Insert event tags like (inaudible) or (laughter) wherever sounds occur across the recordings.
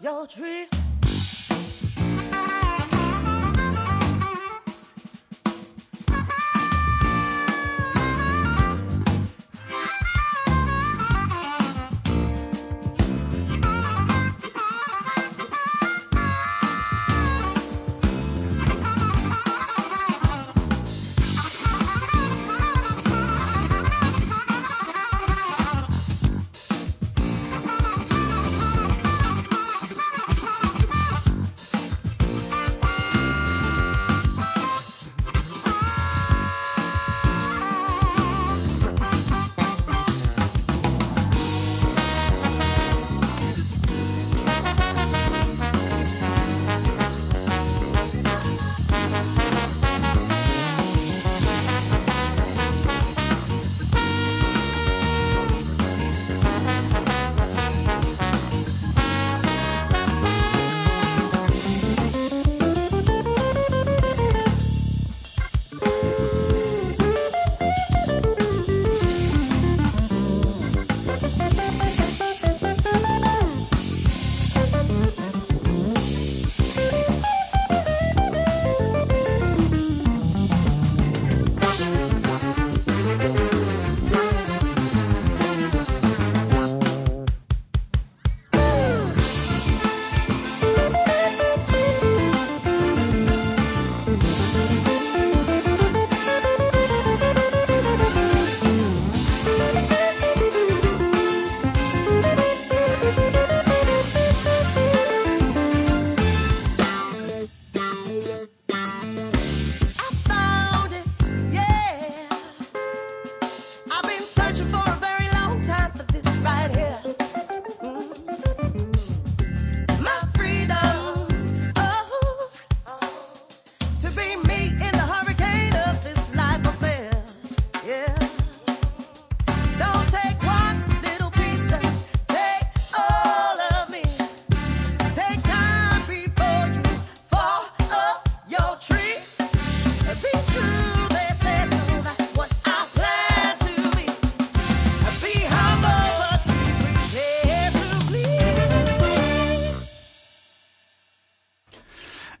要去。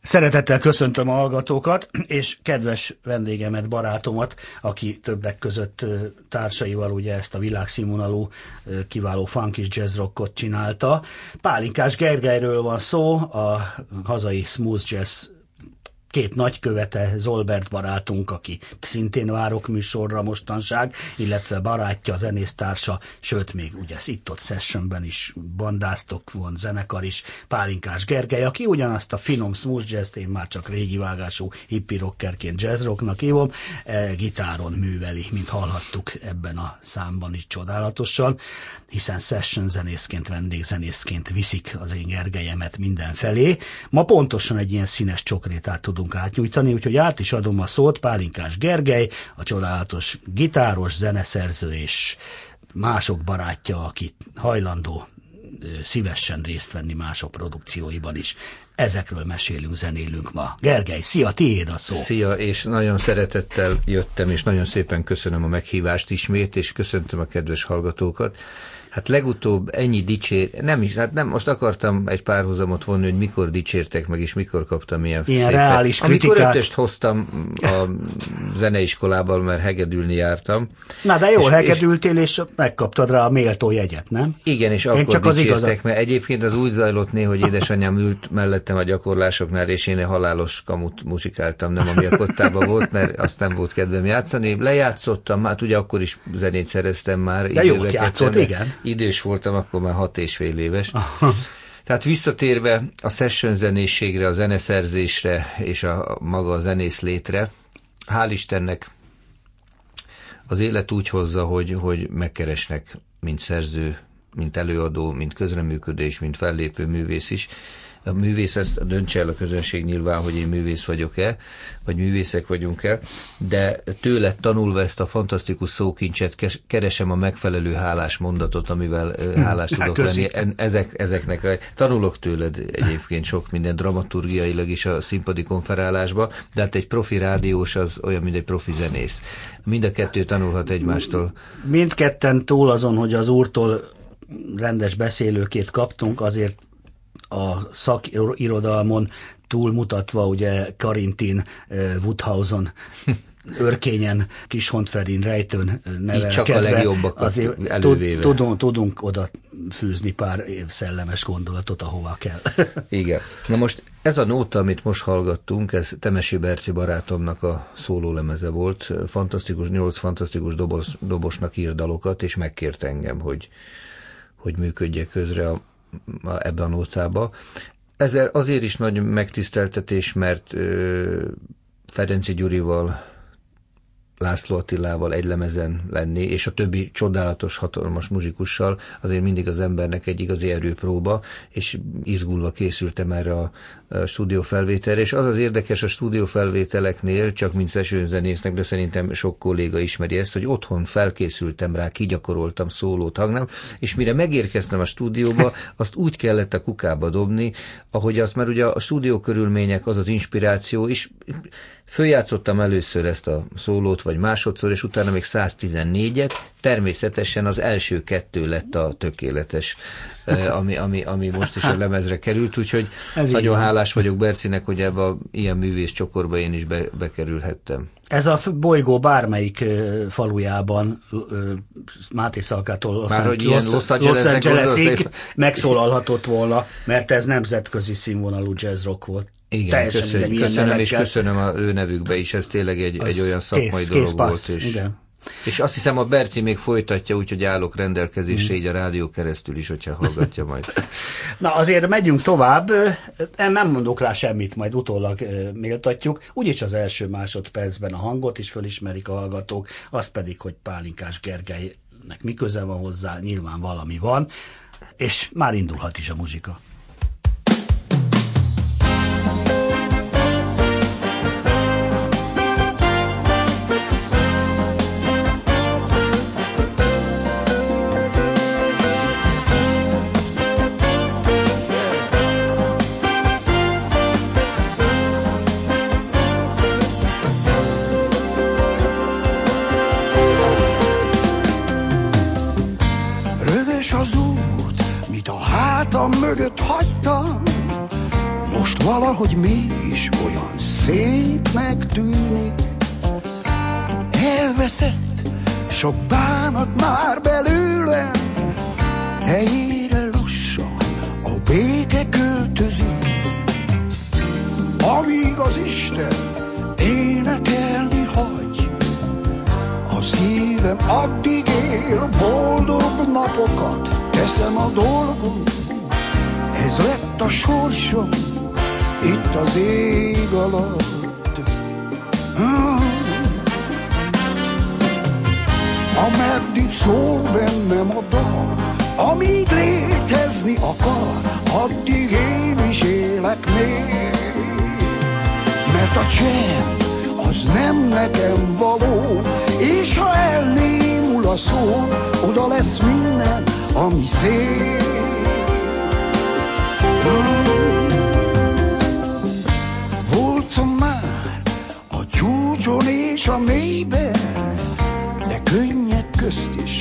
Szeretettel köszöntöm a hallgatókat, és kedves vendégemet, barátomat, aki többek között társaival ugye ezt a világszínvonalú kiváló funk és jazz rockot csinálta. Pálinkás Gergelyről van szó, a hazai smooth jazz két nagykövete, Zolbert barátunk, aki szintén várok műsorra mostanság, illetve barátja, zenésztársa, sőt még ugye itt-ott sessionben is bandáztok, van zenekar is, Pálinkás Gergely, aki ugyanazt a finom smooth jazz én már csak régi vágású hippie rockerként jazz rocknak hívom, e, gitáron műveli, mint hallhattuk ebben a számban is csodálatosan, hiszen session zenészként, vendégzenészként viszik az én Gergelyemet mindenfelé. Ma pontosan egy ilyen színes csokrétát tudunk tudunk átnyújtani, úgyhogy át is adom a szót Pálinkás Gergely, a csodálatos gitáros, zeneszerző és mások barátja, aki hajlandó szívesen részt venni mások produkcióiban is. Ezekről mesélünk, zenélünk ma. Gergely, szia, tiéd a szó. Szia, és nagyon szeretettel jöttem, és nagyon szépen köszönöm a meghívást ismét, és köszöntöm a kedves hallgatókat. Hát legutóbb ennyi dicsér, nem is, hát nem, most akartam egy párhuzamot vonni, hogy mikor dicsértek meg, és mikor kaptam ilyen, ilyen szépet. reális kritikát. Amikor ötöst hoztam a zeneiskolában, mert hegedülni jártam. Na, de jól és, hegedültél, és megkaptad rá a méltó jegyet, nem? Igen, és Én akkor csak dicsértek, az igazat. mert egyébként az úgy zajlott néha, hogy édesanyám ült mellettem a gyakorlásoknál, és én halálos kamut musikáltam, nem ami a kottában volt, mert azt nem volt kedvem játszani. Lejátszottam, hát ugye akkor is zenét szereztem már. De jót játszott, igen idős voltam, akkor már hat és fél éves. Tehát visszatérve a session zenészségre, a zeneszerzésre és a maga a zenész létre, hál' Istennek az élet úgy hozza, hogy, hogy megkeresnek, mint szerző, mint előadó, mint közreműködés, mint fellépő művész is, a művész ezt döntse el a közönség nyilván, hogy én művész vagyok-e, vagy művészek vagyunk-e, de tőle tanulva ezt a fantasztikus szókincset keresem a megfelelő hálás mondatot, amivel hálás hm, tudok lenni. Ezek, ezeknek tanulok tőled egyébként sok minden dramaturgiailag is a színpadi konferálásba, de hát egy profi rádiós az olyan, mint egy profi zenész. Mind a kettő tanulhat egymástól. Mindketten túl azon, hogy az úrtól rendes beszélőkét kaptunk, azért a szakirodalmon túlmutatva, ugye Karintin, eh, Woodhausen, (laughs) örkényen, Kishontferin, Rejtőn nevelkedve. csak a legjobbakat azért elővéve. Tudunk, tudunk oda fűzni pár szellemes gondolatot, ahova kell. (laughs) Igen. Na most ez a nóta, amit most hallgattunk, ez Temesi Berci barátomnak a szólólemeze volt. Fantasztikus, nyolc fantasztikus dobos, dobosnak ír dalokat, és megkért engem, hogy, hogy működjek közre a ebbe a nótába. Ezzel azért is nagy megtiszteltetés, mert Ferenci Gyurival László Attilával egy lemezen lenni, és a többi csodálatos, hatalmas muzsikussal azért mindig az embernek egy igazi erőpróba, és izgulva készültem erre a, a stúdiófelvételre, és az az érdekes a stúdiófelvételeknél, csak mint zenésznek, de szerintem sok kolléga ismeri ezt, hogy otthon felkészültem rá, kigyakoroltam szólót, hangnám, és mire megérkeztem a stúdióba, (laughs) azt úgy kellett a kukába dobni, ahogy azt, mert ugye a stúdió körülmények, az az inspiráció, és Följátszottam először ezt a szólót, vagy másodszor, és utána még 114-et. Természetesen az első kettő lett a tökéletes, eh, ami, ami, ami most is a (laughs) lemezre került, úgyhogy Ez nagyon hálás vagyok Bercinek, hogy ebbe a ilyen művész csokorba én is be, bekerülhettem. Ez a bolygó bármelyik falujában, Máté Szalkától Már, hogy Los, Los Angelesig megszólalhatott volna, mert ez nemzetközi színvonalú jazz rock volt. Igen, Teljesen köszönöm, minden, köszönöm és köszönöm a ő nevükbe is, ez tényleg egy, egy olyan szakmai kész, dolog kész volt. És, igen. és azt hiszem a Berci még folytatja, úgyhogy állok rendelkezésre mm. így a rádió keresztül is, hogyha hallgatja majd. (laughs) Na azért megyünk tovább, nem mondok rá semmit, majd utólag méltatjuk. Úgyis az első másodpercben a hangot is fölismerik a hallgatók, azt pedig, hogy Pálinkás Gergelynek mi köze van hozzá, nyilván valami van, és már indulhat is a muzsika. mögött hagytam, most valahogy mégis olyan szépnek tűnik. Elveszett sok bánat már belőlem, helyére lassan a béke költözik. Amíg az Isten énekelni hagy, a szívem addig él boldog napokat, teszem a dolgot, ez lett a sorsom, itt az ég alatt. Hmm. Ameddig szól bennem a dal, amíg létezni akar, addig én is élek még. Mert a csend az nem nekem való, és ha elnémul a szó, oda lesz minden, ami szép. A mélyben, de könnyek közt is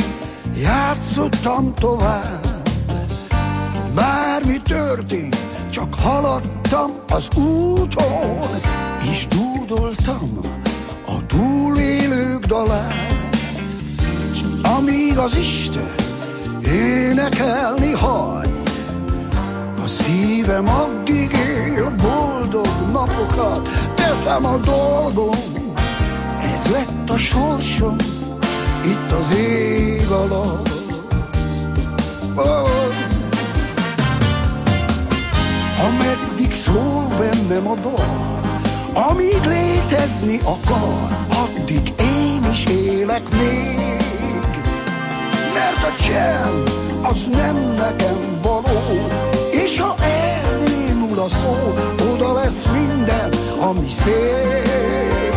játszottam tovább. Bármi történt, csak haladtam az úton, és dúdoltam a túlélők dalát. S amíg az Isten énekelni hagy, a szívem addig él boldog napokat, teszem a dolgom, ez lett a sorsom, itt az ég alatt. Oh. Ameddig szól bennem a dal, amíg létezni akar, addig én is élek még. Mert a csend az nem nekem való, és ha elnémul a szó, oda lesz minden, ami szép.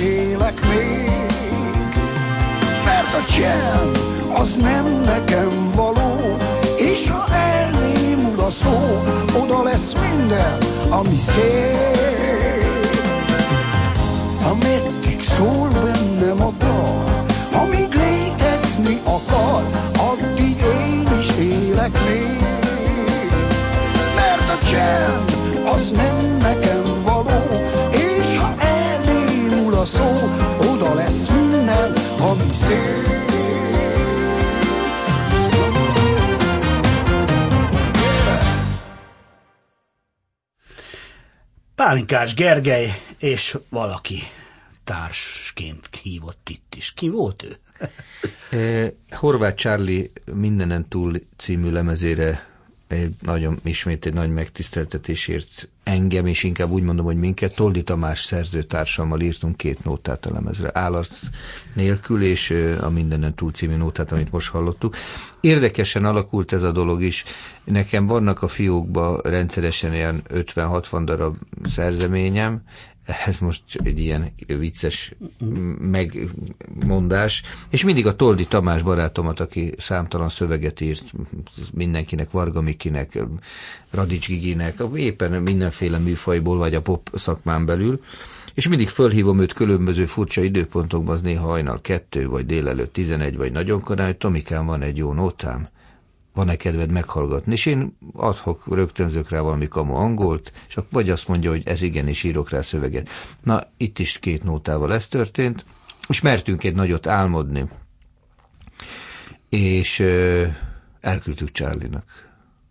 Én is élek még. Mert a csend az nem nekem való, és ha elnémul a szó, oda lesz minden, ami szép. Ameddig szól bennem a dal, amíg létezni akar, addig én is élek még. Mert a csend az nem nekem való, szó, oda lesz minden, ami szép. Pálinkás Gergely és valaki társként hívott itt is. Ki volt ő? (laughs) Eh, Horváth Charlie mindenen túl című lemezére egy nagyon, ismét egy nagy megtiszteltetésért engem, és inkább úgy mondom, hogy minket, Toldi Tamás szerzőtársammal írtunk két nótát a lemezre, állarc nélkül, és a Mindenen túl című nótát, amit most hallottuk. Érdekesen alakult ez a dolog is. Nekem vannak a fiókban rendszeresen ilyen 50-60 darab szerzeményem, ez most egy ilyen vicces megmondás, és mindig a Toldi Tamás barátomat, aki számtalan szöveget írt mindenkinek, Varga Mikinek, Radics Giginek, éppen mindenféle műfajból, vagy a pop szakmán belül, és mindig fölhívom őt különböző furcsa időpontokban, az néha hajnal kettő, vagy délelőtt tizenegy, vagy nagyon korán, hogy Tomikán van egy jó nótám, van-e kedved meghallgatni, és én adhok, rögtönzök rá valami kamu angolt, és vagy azt mondja, hogy ez igen, és írok rá szöveget. Na, itt is két nótával ez történt, és mertünk egy nagyot álmodni, és ö, elküldtük Charlie-nak,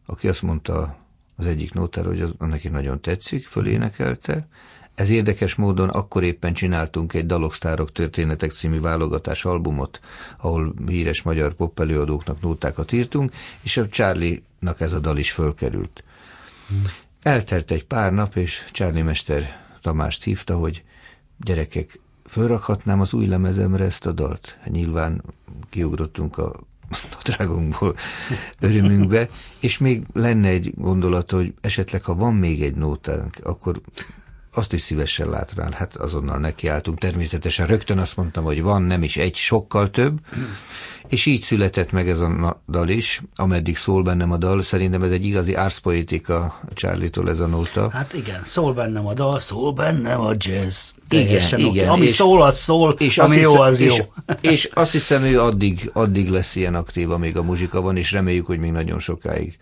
aki azt mondta az egyik nótára, hogy az, neki nagyon tetszik, fölénekelte, Ez érdekes módon akkor éppen csináltunk egy Daloksztárok történetek című válogatás albumot, ahol híres magyar pop előadóknak nótákat írtunk, és a Charlie-nak ez a dal is fölkerült. Eltelt egy pár nap, és Charlie Mester Tamást hívta, hogy gyerekek, fölrakhatnám az új lemezemre ezt a dalt. Nyilván kiugrottunk a nadrágunkból örömünkbe, és még lenne egy gondolat, hogy esetleg, ha van még egy nótánk, akkor azt is szívesen látanál. Hát azonnal nekiálltunk. Természetesen rögtön azt mondtam, hogy van, nem is egy, sokkal több. És így született meg ez a dal is, ameddig szól bennem a dal. Szerintem ez egy igazi árszpoetika Charlie-tól ez a nóta. Hát igen, szól bennem a dal, szól bennem a jazz. Igen, igen. Ami és, szól, az szól, és ami jó, az és, jó. És azt hiszem, ő addig, addig lesz ilyen aktív, amíg a muzsika van, és reméljük, hogy még nagyon sokáig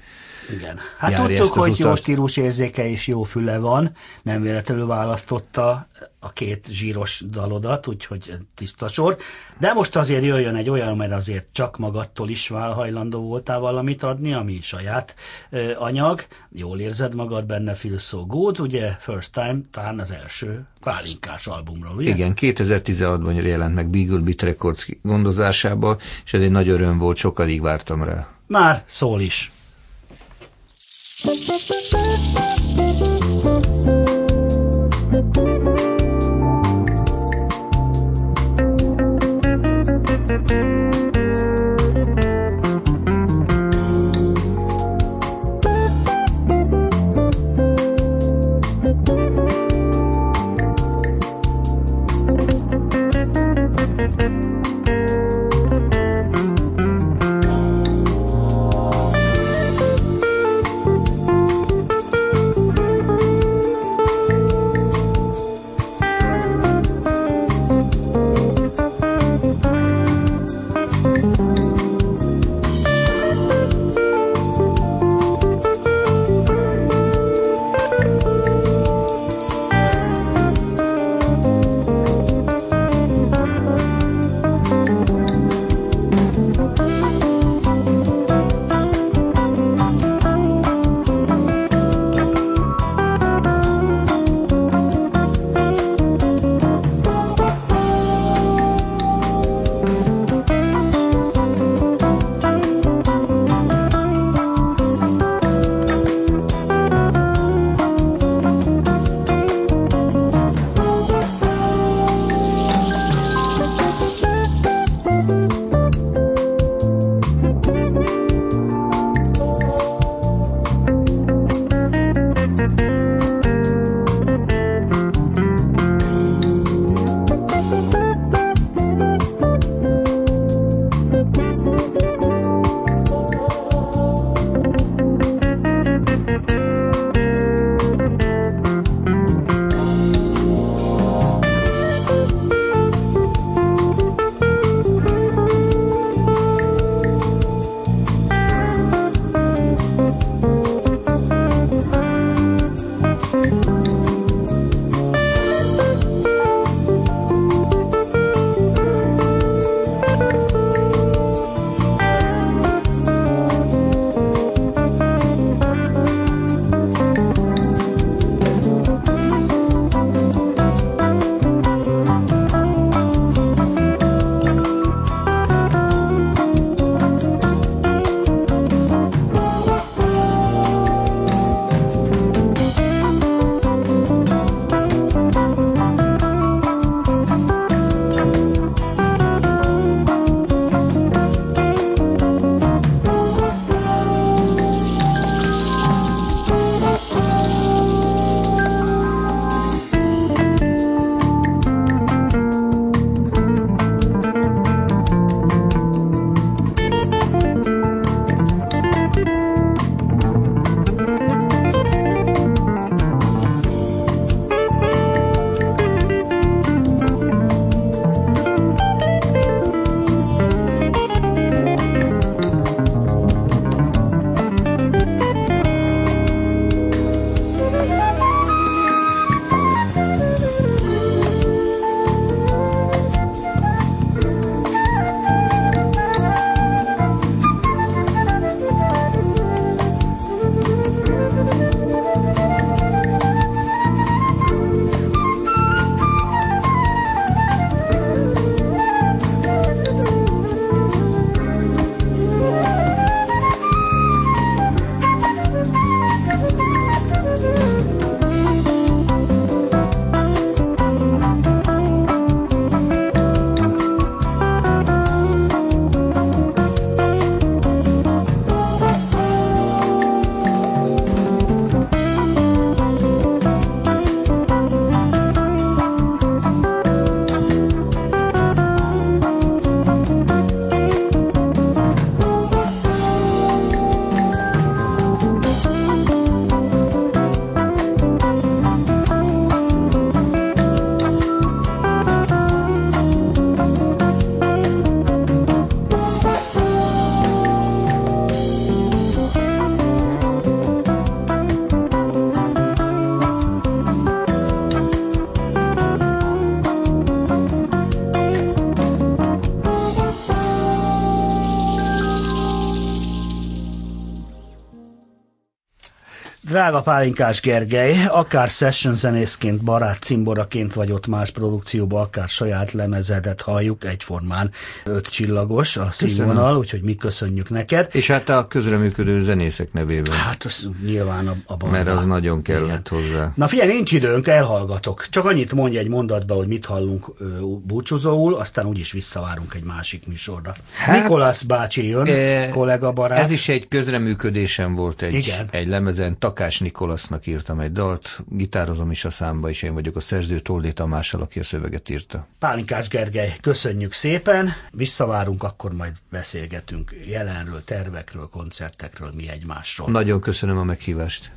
igen. Hát tudtuk, hogy utat. jó stílus érzéke és jó füle van, nem véletlenül választotta a két zsíros dalodat, úgyhogy tiszta sor. De most azért jöjjön egy olyan, mert azért csak magadtól is hajlandó voltál valamit adni, ami saját ö, anyag. Jól érzed magad benne, feel so good, ugye First Time, talán az első pálinkás albumról, ugye? Igen, 2016-ban jelent meg Beagle Beat Records gondozásába, és ez egy nagy öröm volt, sokadig vártam rá. Már szól is. thank you Drága Pálinkás Gergely, akár session zenészként, barát cimboraként vagy ott más produkcióban, akár saját lemezedet halljuk, egyformán öt csillagos a színvonal, úgyhogy mi köszönjük neked. És hát a közreműködő zenészek nevében. Hát az nyilván a, a banda. Mert az nagyon kellett Igen. hozzá. Na figyelj, nincs időnk, elhallgatok. Csak annyit mondj egy mondatba, hogy mit hallunk búcsúzóul, aztán úgyis visszavárunk egy másik műsorra. Hát, Nikolász bácsi jön, e, kollega barát. Ez is egy közreműködésem volt egy, Igen. egy lemezen, Takás Nikolasznak írtam egy dalt, gitározom is a számba, és én vagyok a szerző Toldé Tamással, aki a szöveget írta. Pálinkás Gergely, köszönjük szépen, visszavárunk, akkor majd beszélgetünk jelenről, tervekről, koncertekről, mi egymásról. Nagyon köszönöm a meghívást.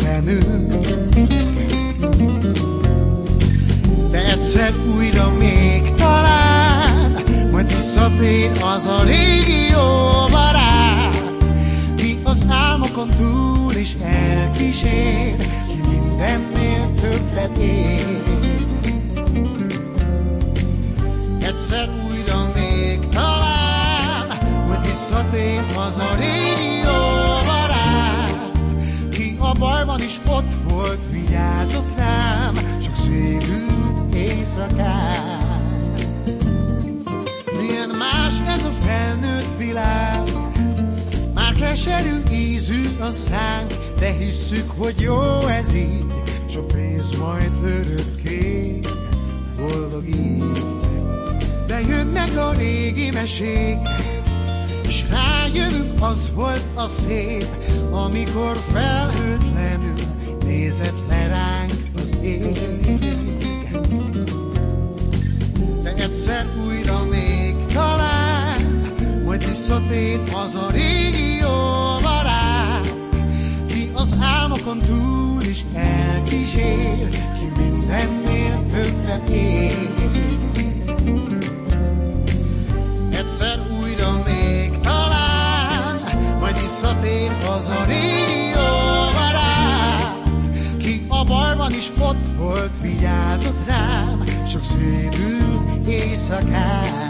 Mindenünk. De egyszer újra még talán, majd visszatér az a régi jó barát, az álmokon túl is elkísér, ki mindennél többet ér. Egyszer újra még talán, hogy visszatér az a régi bajban is ott volt, vigyázott rám, csak szédült éjszakán. Milyen más ez a felnőtt világ, keserű ízű a szánk, de hisszük, hogy jó ez így, s a pénz majd örökké boldog így. De jönnek a régi mesék, az volt a szép, amikor felhőtlenül nézett le ránk az ég. De egyszer újra még talán, majd visszatér az a régi álmokon túl is elkísér, ki mindennél többet ér. Egyszer visszatért az a régi jó barát, ki a bajban is ott volt, vigyázott rám, sok szépül éjszakán.